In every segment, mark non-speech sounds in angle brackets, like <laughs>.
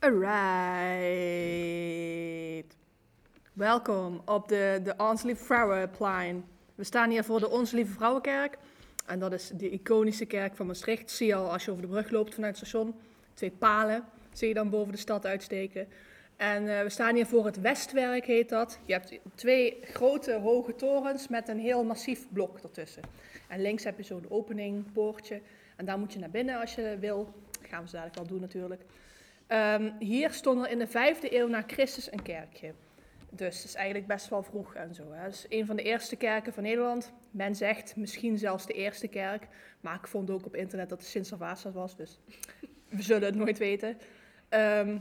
Alright. Welkom op de, de Ons Lieve Vrouwenplein. We staan hier voor de Ons Lieve Vrouwenkerk. En dat is de iconische kerk van Maastricht. Zie je al als je over de brug loopt vanuit het station. Twee palen zie je dan boven de stad uitsteken. En eh, we staan hier voor het Westwerk, heet dat. Je hebt twee grote hoge torens met een heel massief blok ertussen. En links heb je zo'n opening, poortje. En daar moet je naar binnen als je wil. Dat gaan we zo dadelijk wel doen natuurlijk. Ehm, hier stond er in de vijfde eeuw na Christus een kerkje. Dus het is eigenlijk best wel vroeg en zo. Het is een van de eerste kerken van Nederland. Men zegt misschien zelfs de eerste kerk. Maar ik vond ook op internet dat het Sint-Servaas was. Dus <laughs> we zullen het nooit weten. Ehm,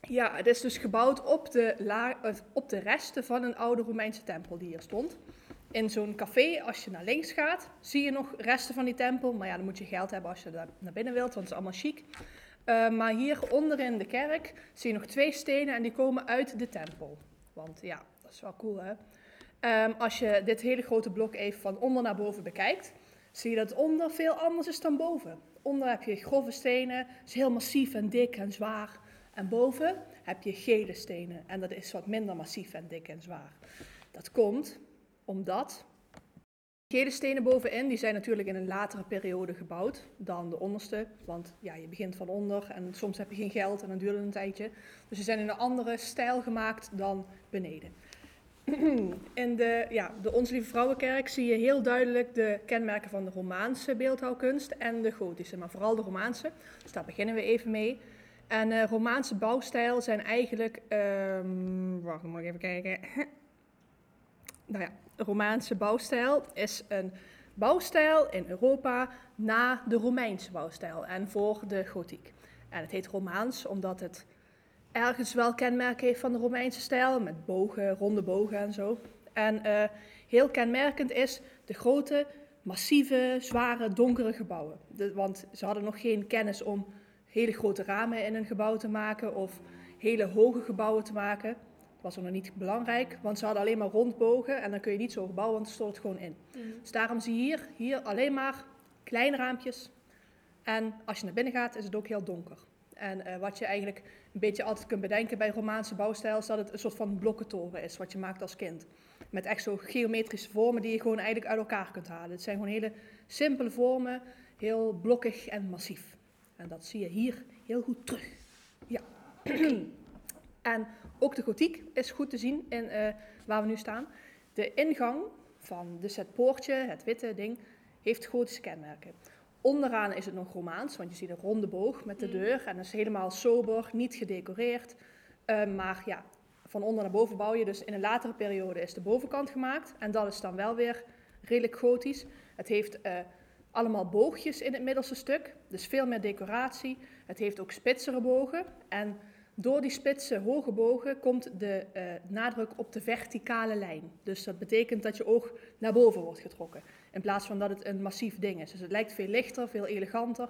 ja, het is dus gebouwd op de, op de resten van een oude Romeinse tempel die hier stond. In zo'n café, als je naar links gaat, zie je nog resten van die tempel. Maar ja, dan moet je geld hebben als je daar naar binnen wilt, want het is allemaal chic. Uh, maar hier onderin de kerk zie je nog twee stenen en die komen uit de tempel. Want ja, dat is wel cool hè. Um, als je dit hele grote blok even van onder naar boven bekijkt, zie je dat onder veel anders is dan boven. Onder heb je grove stenen, is heel massief en dik en zwaar. En boven heb je gele stenen en dat is wat minder massief en dik en zwaar. Dat komt omdat stenen bovenin, die zijn natuurlijk in een latere periode gebouwd dan de onderste. Want ja, je begint van onder en soms heb je geen geld en dan duurt het een tijdje. Dus ze zijn in een andere stijl gemaakt dan beneden. <clears throat> In de, ja, de Ons Lieve Vrouwenkerk zie je heel duidelijk de kenmerken van de Romaanse beeldhouwkunst en de Gotische, maar vooral de Romaanse. Dus daar beginnen we even mee. En uh, Romaanse bouwstijl zijn eigenlijk, um, wacht, moet ik even kijken. Nou ja, Romaanse bouwstijl is een bouwstijl in Europa na de Romeinse bouwstijl en voor de gotiek. En het heet Romaans omdat het ergens wel kenmerken heeft van de Romeinse stijl, met bogen, ronde bogen en zo. En uh, heel kenmerkend is de grote, massieve, zware, donkere gebouwen. Want ze hadden nog geen kennis om hele grote ramen in een gebouw te maken of hele hoge gebouwen te maken was nog niet belangrijk, want ze hadden alleen maar rondbogen en dan kun je niet zo bouwen, want het stort gewoon in. Mm. Dus daarom zie je hier, hier alleen maar kleine raampjes. En als je naar binnen gaat, is het ook heel donker. En uh, wat je eigenlijk een beetje altijd kunt bedenken bij Romaanse bouwstijl, is dat het een soort van blokkentoren is, wat je maakt als kind. Met echt zo geometrische vormen die je gewoon eigenlijk uit elkaar kunt halen. Het zijn gewoon hele simpele vormen, heel blokkig en massief. En dat zie je hier heel goed terug. Ja. <clears throat> en ook de gotiek is goed te zien in uh, waar we nu staan. De ingang van dus het poortje, het witte ding, heeft gotische kenmerken. Onderaan is het nog Romaans, want je ziet een ronde boog met de mm. deur en dat is helemaal sober, niet gedecoreerd. Uh, maar ja, van onder naar boven bouw je. Dus in een latere periode is de bovenkant gemaakt en dat is dan wel weer redelijk gotisch. Het heeft uh, allemaal boogjes in het middelste stuk, dus veel meer decoratie. Het heeft ook spitsere bogen en door die spitse hoge bogen komt de uh, nadruk op de verticale lijn. Dus dat betekent dat je oog naar boven wordt getrokken. In plaats van dat het een massief ding is. Dus het lijkt veel lichter, veel eleganter.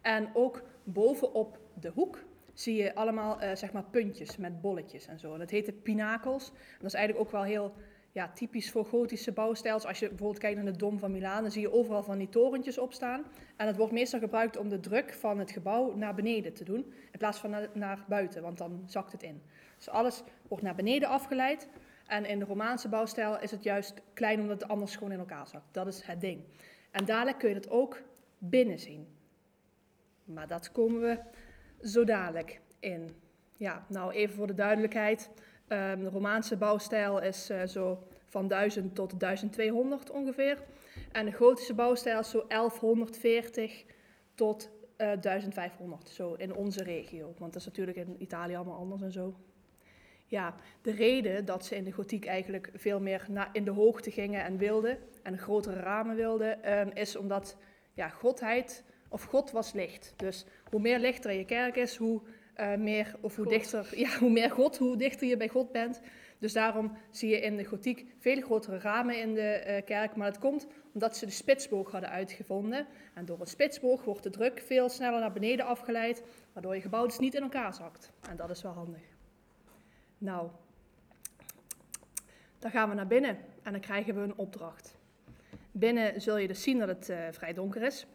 En ook bovenop de hoek zie je allemaal uh, zeg maar puntjes met bolletjes en zo. Dat heet de pinakels. Dat is eigenlijk ook wel heel ja, typisch voor gotische bouwstijls. Als je bijvoorbeeld kijkt naar de Dom van Milaan, dan zie je overal van die torentjes opstaan. En het wordt meestal gebruikt om de druk van het gebouw naar beneden te doen, in plaats van naar, naar buiten, want dan zakt het in. Dus alles wordt naar beneden afgeleid. En in de Romaanse bouwstijl is het juist klein, omdat het anders gewoon in elkaar zakt. Dat is het ding. En dadelijk kun je het ook binnen zien. Maar dat komen we zo dadelijk in. Ja, nou even voor de duidelijkheid. Um, de Romaanse bouwstijl is uh, zo van 1000 tot 1200 ongeveer. En de gotische bouwstijl is zo 1140 tot uh, eh, 1500, zo in onze regio. Want dat is natuurlijk in Italië allemaal anders en zo. Ja, de reden dat ze in de gotiek eigenlijk veel meer naar in de hoogte gingen en wilden, en grotere ramen wilden, um, is omdat ja, godheid, of God was licht. Dus hoe meer licht er in je kerk is, hoe uh, meer, of hoe, dichter, ja, hoe meer God, hoe dichter je bij God bent. Dus daarom zie je in de gotiek veel grotere ramen in de uh, kerk. Maar dat komt omdat ze de spitsboog hadden uitgevonden. En door een spitsboog wordt de druk veel sneller naar beneden afgeleid, waardoor je gebouw dus niet in elkaar zakt. En dat is wel handig. Nou, dan gaan we naar binnen en dan krijgen we een opdracht. Binnen zul je dus zien dat het uh, vrij donker is.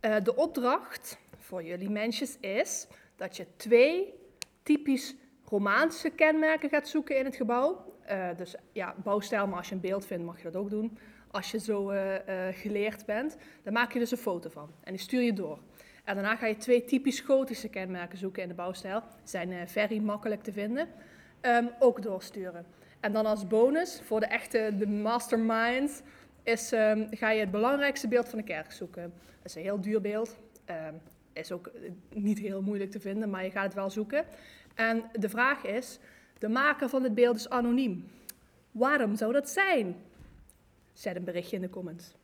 De opdracht voor jullie mensjes is dat je twee typisch Romaanse kenmerken gaat zoeken in het gebouw. Uh, dus ja, bouwstijl, maar als je een beeld vindt, mag je dat ook doen. Als je zo uh, uh, geleerd bent, dan maak je dus een foto van en die stuur je door. En daarna ga je twee typisch gotische kenmerken zoeken in de bouwstijl. Zijn very makkelijk te vinden. Um, ook doorsturen. En dan als bonus, voor de echte de masterminds, is, um, ga je het belangrijkste beeld van de kerk zoeken. Dat is een heel duur beeld. Um, is ook niet heel moeilijk te vinden, maar je gaat het wel zoeken. En de vraag is, de maker van het beeld is anoniem. Waarom zou dat zijn? Zet een berichtje in de comments.